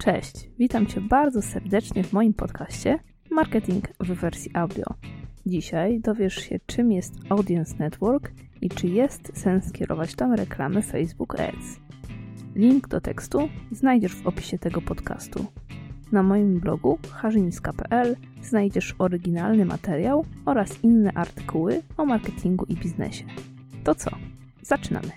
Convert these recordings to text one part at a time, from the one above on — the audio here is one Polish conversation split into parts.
Cześć, witam Cię bardzo serdecznie w moim podcaście Marketing w wersji audio. Dzisiaj dowiesz się, czym jest Audience Network i czy jest sens kierować tam reklamy Facebook Ads. Link do tekstu znajdziesz w opisie tego podcastu. Na moim blogu harzyńska.pl znajdziesz oryginalny materiał oraz inne artykuły o marketingu i biznesie. To co? Zaczynamy!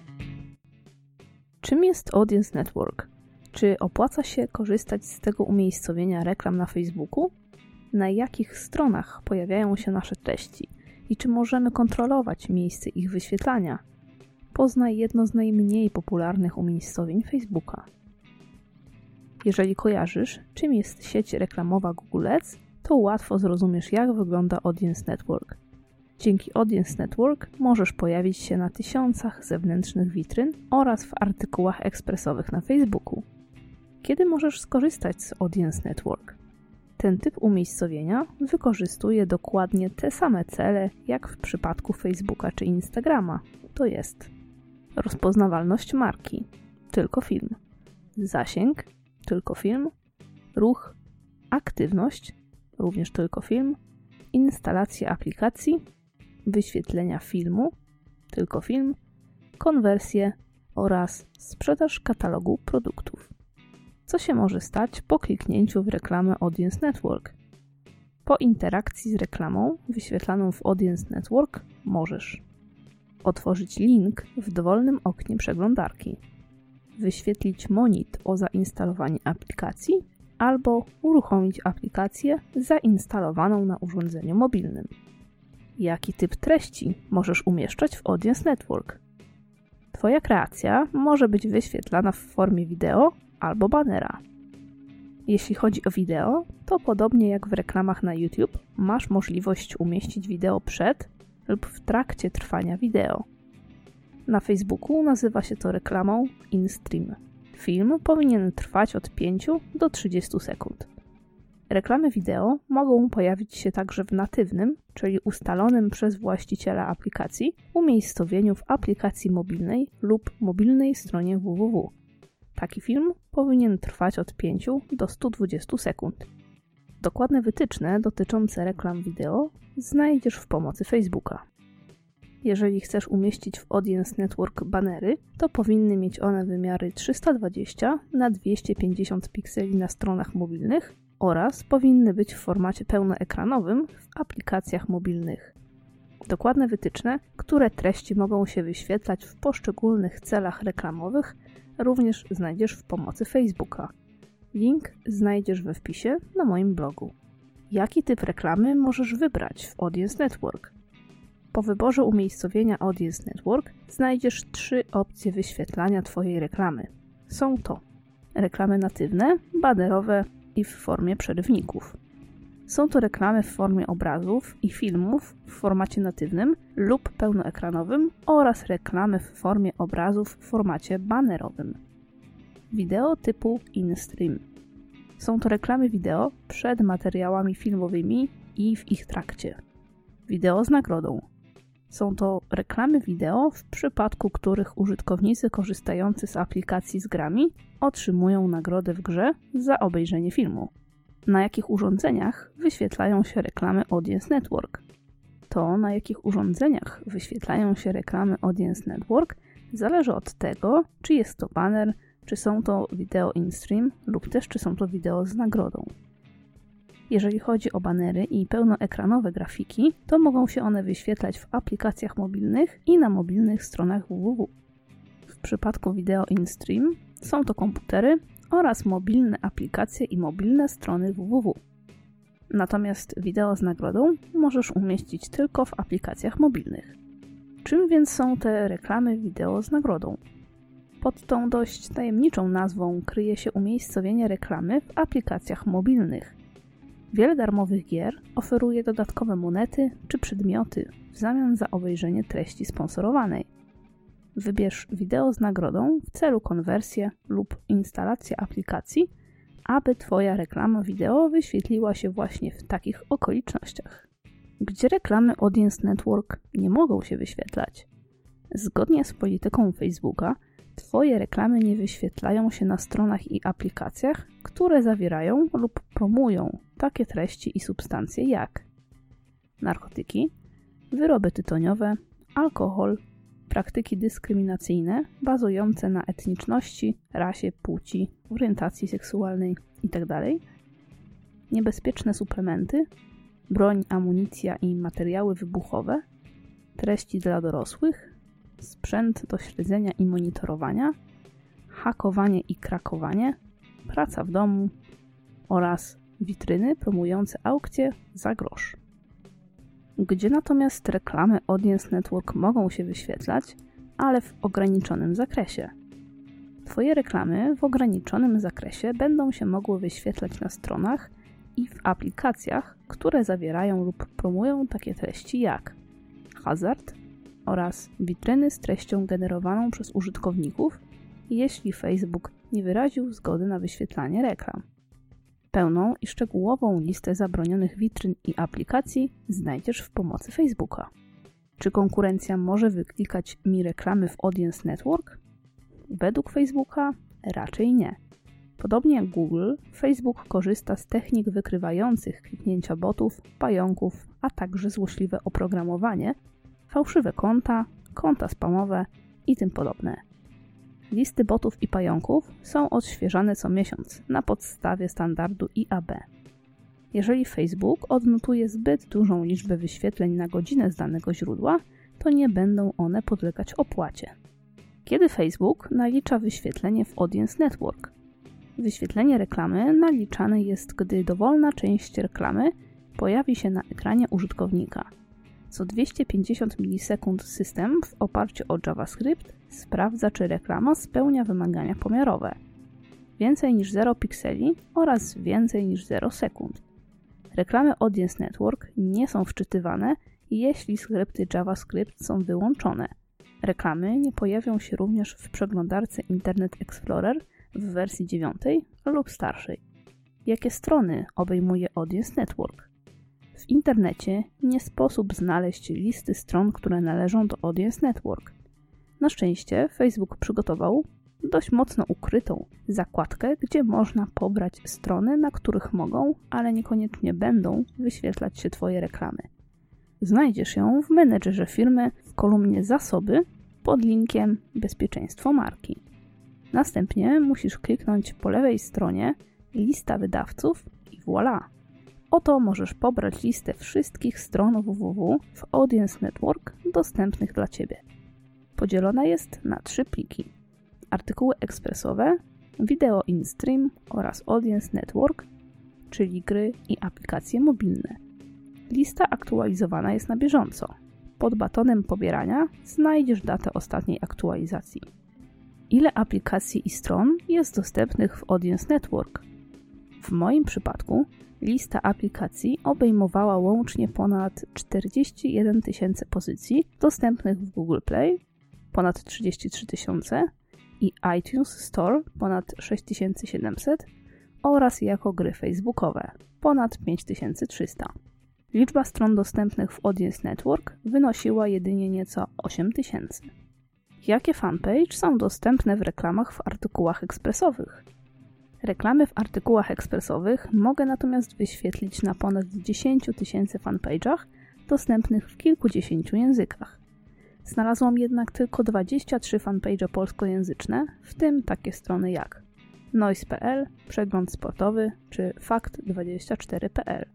Czym jest Audience Network? Czy opłaca się korzystać z tego umiejscowienia reklam na Facebooku? Na jakich stronach pojawiają się nasze treści? I czy możemy kontrolować miejsce ich wyświetlania? Poznaj jedno z najmniej popularnych umiejscowień Facebooka. Jeżeli kojarzysz, czym jest sieć reklamowa Google Ads, to łatwo zrozumiesz, jak wygląda Audience Network. Dzięki Audience Network możesz pojawić się na tysiącach zewnętrznych witryn oraz w artykułach ekspresowych na Facebooku. Kiedy możesz skorzystać z Audience Network? Ten typ umiejscowienia wykorzystuje dokładnie te same cele jak w przypadku Facebooka czy Instagrama, to jest rozpoznawalność marki, tylko film, zasięg, tylko film, ruch, aktywność, również tylko film, instalację aplikacji, wyświetlenia filmu, tylko film, konwersję oraz sprzedaż katalogu produktów. Co się może stać po kliknięciu w reklamę Audience Network? Po interakcji z reklamą wyświetlaną w Audience Network możesz otworzyć link w dowolnym oknie przeglądarki, wyświetlić monit o zainstalowaniu aplikacji albo uruchomić aplikację zainstalowaną na urządzeniu mobilnym. Jaki typ treści możesz umieszczać w Audience Network? Twoja kreacja może być wyświetlana w formie wideo albo banera. Jeśli chodzi o wideo, to podobnie jak w reklamach na YouTube, masz możliwość umieścić wideo przed lub w trakcie trwania wideo. Na Facebooku nazywa się to reklamą in-stream. Film powinien trwać od 5 do 30 sekund. Reklamy wideo mogą pojawić się także w natywnym, czyli ustalonym przez właściciela aplikacji, umiejscowieniu w aplikacji mobilnej lub mobilnej stronie www. Taki film powinien trwać od 5 do 120 sekund. Dokładne wytyczne dotyczące reklam wideo znajdziesz w pomocy Facebooka. Jeżeli chcesz umieścić w Audience Network banery, to powinny mieć one wymiary 320 na 250 pikseli na stronach mobilnych oraz powinny być w formacie pełnoekranowym w aplikacjach mobilnych. Dokładne wytyczne, które treści mogą się wyświetlać w poszczególnych celach reklamowych, również znajdziesz w pomocy Facebooka. Link znajdziesz we wpisie na moim blogu. Jaki typ reklamy możesz wybrać w Audience Network? Po wyborze umiejscowienia Audience Network znajdziesz trzy opcje wyświetlania Twojej reklamy. Są to reklamy natywne, banerowe i w formie przerywników. Są to reklamy w formie obrazów i filmów w formacie natywnym lub pełnoekranowym oraz reklamy w formie obrazów w formacie banerowym. Wideo typu in-stream. Są to reklamy wideo przed materiałami filmowymi i w ich trakcie. Wideo z nagrodą. Są to reklamy wideo, w przypadku których użytkownicy korzystający z aplikacji z grami otrzymują nagrodę w grze za obejrzenie filmu. Na jakich urządzeniach wyświetlają się reklamy Audience Network? To, na jakich urządzeniach wyświetlają się reklamy Audience Network, zależy od tego, czy jest to banner, czy są to wideo in-stream, lub też czy są to wideo z nagrodą. Jeżeli chodzi o banery i pełnoekranowe grafiki, to mogą się one wyświetlać w aplikacjach mobilnych i na mobilnych stronach www. W przypadku wideo in-stream są to komputery oraz mobilne aplikacje i mobilne strony www. Natomiast wideo z nagrodą możesz umieścić tylko w aplikacjach mobilnych. Czym więc są te reklamy wideo z nagrodą? Pod tą dość tajemniczą nazwą kryje się umiejscowienie reklamy w aplikacjach mobilnych. Wiele darmowych gier oferuje dodatkowe monety czy przedmioty w zamian za obejrzenie treści sponsorowanej. Wybierz wideo z nagrodą w celu konwersji lub instalacji aplikacji, aby Twoja reklama wideo wyświetliła się właśnie w takich okolicznościach. Gdzie reklamy Audience Network nie mogą się wyświetlać? Zgodnie z polityką Facebooka, Twoje reklamy nie wyświetlają się na stronach i aplikacjach, które zawierają lub promują takie treści i substancje jak narkotyki, wyroby tytoniowe, alkohol, praktyki dyskryminacyjne bazujące na etniczności, rasie, płci, orientacji seksualnej itd., niebezpieczne suplementy, broń, amunicja i materiały wybuchowe, treści dla dorosłych, sprzęt do śledzenia i monitorowania, hakowanie i krakowanie, praca w domu oraz witryny promujące aukcje za grosz. Gdzie natomiast reklamy Audience Network mogą się wyświetlać, ale w ograniczonym zakresie. Twoje reklamy w ograniczonym zakresie będą się mogły wyświetlać na stronach i w aplikacjach, które zawierają lub promują takie treści jak hazard oraz witryny z treścią generowaną przez użytkowników, jeśli Facebook nie wyraził zgody na wyświetlanie reklam. Pełną i szczegółową listę zabronionych witryn i aplikacji znajdziesz w pomocy Facebooka. Czy konkurencja może wyklikać mi reklamy w Audience Network? Według Facebooka raczej nie. Podobnie jak Google, Facebook korzysta z technik wykrywających kliknięcia botów, pająków, a także złośliwe oprogramowanie, fałszywe konta, konta spamowe i tym podobne. Listy botów i pająków są odświeżane co miesiąc na podstawie standardu IAB. Jeżeli Facebook odnotuje zbyt dużą liczbę wyświetleń na godzinę z danego źródła, to nie będą one podlegać opłacie. Kiedy Facebook nalicza wyświetlenie w Audience Network? Wyświetlenie reklamy naliczane jest, gdy dowolna część reklamy pojawi się na ekranie użytkownika. Co 250 milisekund system w oparciu o JavaScript sprawdza, czy reklama spełnia wymagania pomiarowe. Więcej niż 0 pikseli oraz więcej niż 0 sekund. Reklamy Audience Network nie są wczytywane, jeśli skrypty JavaScript są wyłączone. Reklamy nie pojawią się również w przeglądarce Internet Explorer w wersji 9 lub starszej. Jakie strony obejmuje Audience Network? W internecie nie sposób znaleźć listy stron, które należą do Audience Network. Na szczęście Facebook przygotował dość mocno ukrytą zakładkę, gdzie można pobrać strony, na których mogą, ale niekoniecznie będą wyświetlać się Twoje reklamy. Znajdziesz ją w menedżerze firmy w kolumnie Zasoby pod linkiem Bezpieczeństwo marki. Następnie musisz kliknąć po lewej stronie Lista wydawców i voilà! Oto możesz pobrać listę wszystkich stron www w Audience Network dostępnych dla Ciebie. Podzielona jest na trzy pliki: artykuły ekspresowe, wideo in-stream oraz Audience Network, czyli gry i aplikacje mobilne. Lista aktualizowana jest na bieżąco. Pod batonem pobierania znajdziesz datę ostatniej aktualizacji. Ile aplikacji i stron jest dostępnych w Audience Network? W moim przypadku lista aplikacji obejmowała łącznie ponad 41 tysięcy pozycji dostępnych w Google Play, ponad 33 tysiące i iTunes Store ponad 6700 oraz jako gry facebookowe ponad 5300. Liczba stron dostępnych w Audience Network wynosiła jedynie nieco 8000. Jakie fanpage są dostępne w reklamach w artykułach ekspresowych? Reklamy w artykułach ekspresowych mogę natomiast wyświetlić na ponad 10 tysięcy fanpage'ach dostępnych w kilkudziesięciu językach. Znalazłam jednak tylko 23 fanpage polskojęzyczne, w tym takie strony jak noise.pl, przegląd sportowy czy fakt24.pl.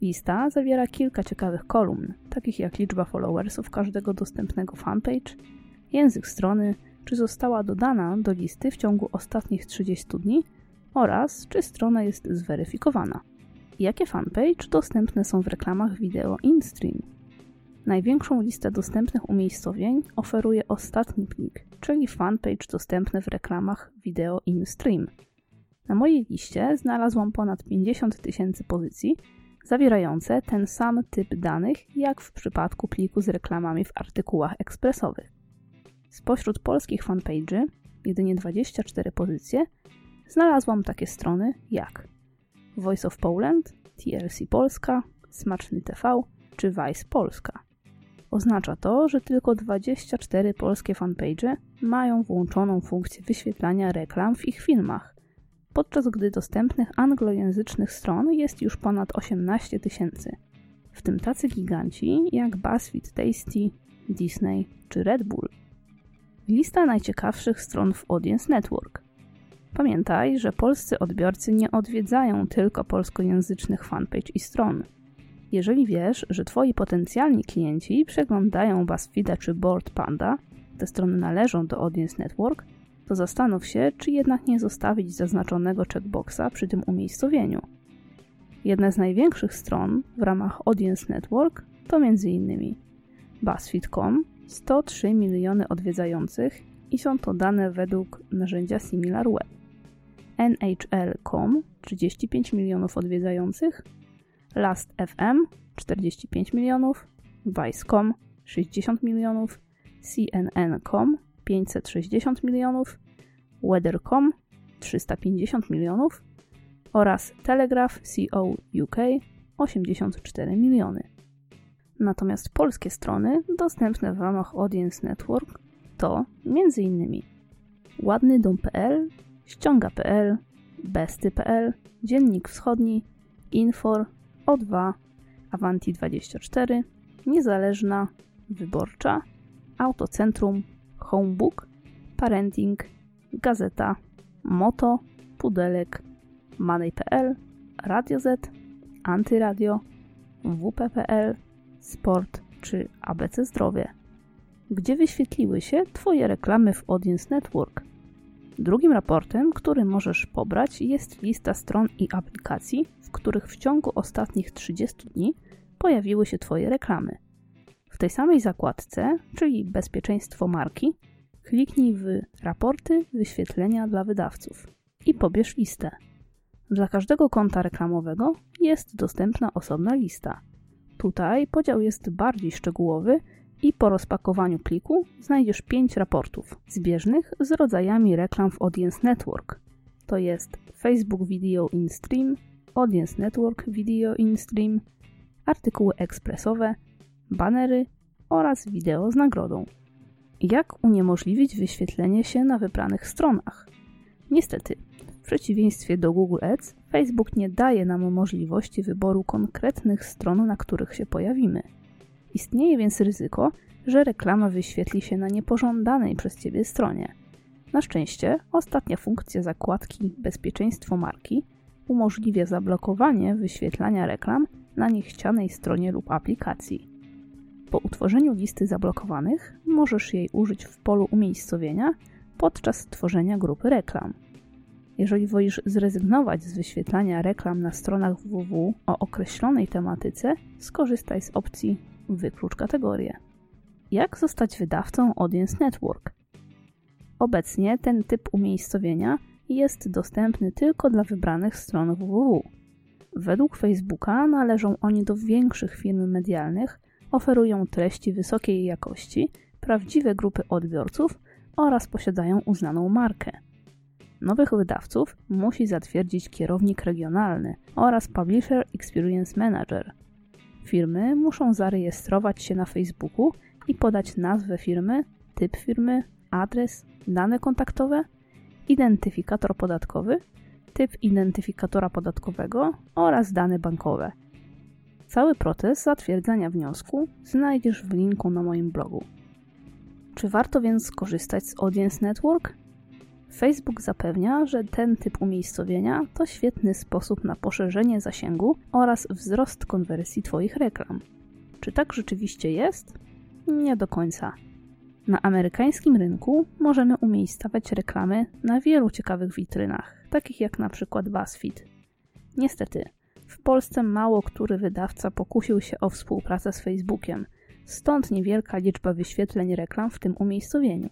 Lista zawiera kilka ciekawych kolumn, takich jak liczba followersów każdego dostępnego fanpage, język strony, czy została dodana do listy w ciągu ostatnich 30 dni oraz czy strona jest zweryfikowana. Jakie fanpage dostępne są w reklamach wideo InStream? Największą listę dostępnych umiejscowień oferuje ostatni plik, czyli fanpage dostępny w reklamach wideo InStream. Na mojej liście znalazłam ponad 50 tysięcy pozycji, zawierające ten sam typ danych jak w przypadku pliku z reklamami w artykułach ekspresowych. Spośród polskich fanpage'y, jedynie 24 pozycje, znalazłam takie strony jak Voice of Poland, TLC Polska, Smaczny TV czy Vice Polska. Oznacza to, że tylko 24 polskie fanpage mają włączoną funkcję wyświetlania reklam w ich filmach, podczas gdy dostępnych anglojęzycznych stron jest już ponad 18 tysięcy. W tym tacy giganci jak BuzzFeed Tasty, Disney czy Red Bull. Lista najciekawszych stron w Audience Network. Pamiętaj, że polscy odbiorcy nie odwiedzają tylko polskojęzycznych fanpage i stron. Jeżeli wiesz, że Twoi potencjalni klienci przeglądają BuzzFeeda czy Board Panda, te strony należą do Audience Network, to zastanów się, czy jednak nie zostawić zaznaczonego checkboxa przy tym umiejscowieniu. Jedna z największych stron w ramach Audience Network to m.in. BuzzFeed.com 103 miliony odwiedzających i są to dane według narzędzia SimilarWeb. NHL.com 35 milionów odwiedzających, Last.fm 45 milionów, Vice.com 60 milionów, CNN.com 560 milionów, Weather.com 350 milionów oraz Telegraph Co UK 84 miliony. Natomiast polskie strony dostępne w ramach Audience Network to m.in. ładnydom.pl, ściąga.pl, besty.pl, Dziennik Wschodni, Infor, O2, Avanti24, Niezależna, Wyborcza, Autocentrum, Homebook, Parenting, Gazeta, Moto, Pudelek, Money.pl, Radio Z, Antyradio, WP.pl, Sport czy ABC Zdrowie, gdzie wyświetliły się Twoje reklamy w Audience Network. Drugim raportem, który możesz pobrać, jest lista stron i aplikacji, w których w ciągu ostatnich 30 dni pojawiły się Twoje reklamy. W tej samej zakładce, czyli Bezpieczeństwo marki, kliknij w Raporty wyświetlenia dla wydawców i pobierz listę. Dla każdego konta reklamowego jest dostępna osobna lista. Tutaj podział jest bardziej szczegółowy i po rozpakowaniu pliku znajdziesz 5 raportów zbieżnych z rodzajami reklam w Audience Network. To jest Facebook Video in Stream, Audience Network Video in Stream, artykuły ekspresowe, banery oraz wideo z nagrodą. Jak uniemożliwić wyświetlenie się na wybranych stronach? Niestety, w przeciwieństwie do Google Ads, Facebook nie daje nam możliwości wyboru konkretnych stron, na których się pojawimy. Istnieje więc ryzyko, że reklama wyświetli się na niepożądanej przez Ciebie stronie. Na szczęście, ostatnia funkcja zakładki Bezpieczeństwo marki umożliwia zablokowanie wyświetlania reklam na niechcianej stronie lub aplikacji. Po utworzeniu listy zablokowanych możesz jej użyć w polu umiejscowienia podczas tworzenia grupy reklam. Jeżeli wolisz zrezygnować z wyświetlania reklam na stronach www o określonej tematyce, skorzystaj z opcji Wyklucz kategorię. Jak zostać wydawcą Audience Network? Obecnie ten typ umiejscowienia jest dostępny tylko dla wybranych stron www. Według Facebooka należą oni do większych firm medialnych, oferują treści wysokiej jakości, prawdziwe grupy odbiorców oraz posiadają uznaną markę. Nowych wydawców musi zatwierdzić kierownik regionalny oraz Publisher Experience Manager. Firmy muszą zarejestrować się na Facebooku i podać nazwę firmy, typ firmy, adres, dane kontaktowe, identyfikator podatkowy, typ identyfikatora podatkowego oraz dane bankowe. Cały proces zatwierdzania wniosku znajdziesz w linku na moim blogu. Czy warto więc skorzystać z Audience Network? Facebook zapewnia, że ten typ umiejscowienia to świetny sposób na poszerzenie zasięgu oraz wzrost konwersji Twoich reklam. Czy tak rzeczywiście jest? Nie do końca. Na amerykańskim rynku możemy umiejscawiać reklamy na wielu ciekawych witrynach, takich jak na przykład BuzzFeed. Niestety, w Polsce mało który wydawca pokusił się o współpracę z Facebookiem, stąd niewielka liczba wyświetleń reklam w tym umiejscowieniu.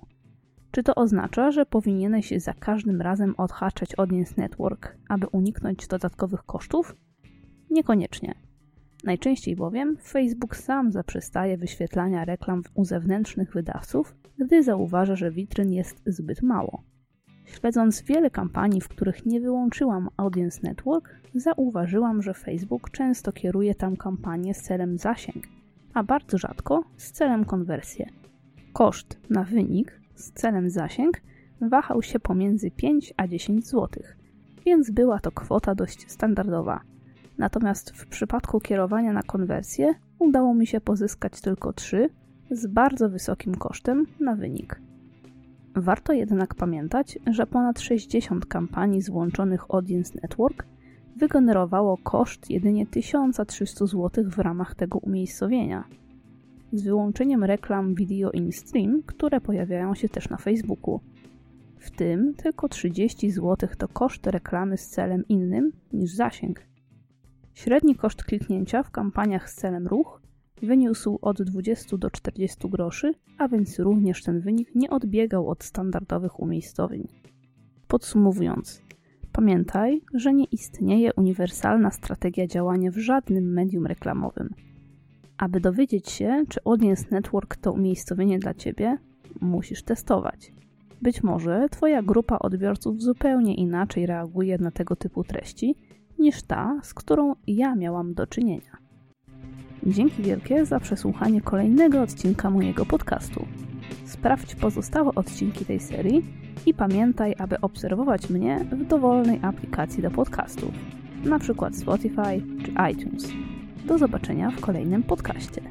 Czy to oznacza, że powinieneś za każdym razem odhaczać Audience Network, aby uniknąć dodatkowych kosztów? Niekoniecznie. Najczęściej bowiem Facebook sam zaprzestaje wyświetlania reklam u zewnętrznych wydawców, gdy zauważa, że witryn jest zbyt mało. Śledząc wiele kampanii, w których nie wyłączyłam Audience Network, zauważyłam, że Facebook często kieruje tam kampanie z celem zasięg, a bardzo rzadko z celem konwersji. Koszt na wynik z celem zasięg wahał się pomiędzy 5 a 10 zł, więc była to kwota dość standardowa. Natomiast w przypadku kierowania na konwersję udało mi się pozyskać tylko 3 z bardzo wysokim kosztem na wynik. Warto jednak pamiętać, że ponad 60 kampanii z włączonych Audience Network wygenerowało koszt jedynie 1300 zł w ramach tego umiejscowienia, z wyłączeniem reklam video in stream, które pojawiają się też na Facebooku. W tym tylko 30 zł to koszt reklamy z celem innym niż zasięg. Średni koszt kliknięcia w kampaniach z celem ruch wyniósł od 20 do 40 groszy, a więc również ten wynik nie odbiegał od standardowych umiejscowień. Podsumowując, pamiętaj, że nie istnieje uniwersalna strategia działania w żadnym medium reklamowym. Aby dowiedzieć się, czy Audience Network to umiejscowienie dla Ciebie, musisz testować. Być może Twoja grupa odbiorców zupełnie inaczej reaguje na tego typu treści niż ta, z którą ja miałam do czynienia. Dzięki wielkie za przesłuchanie kolejnego odcinka mojego podcastu. Sprawdź pozostałe odcinki tej serii i pamiętaj, aby obserwować mnie w dowolnej aplikacji do podcastów, np. Spotify czy iTunes. Do zobaczenia w kolejnym podcaście.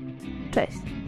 Cześć!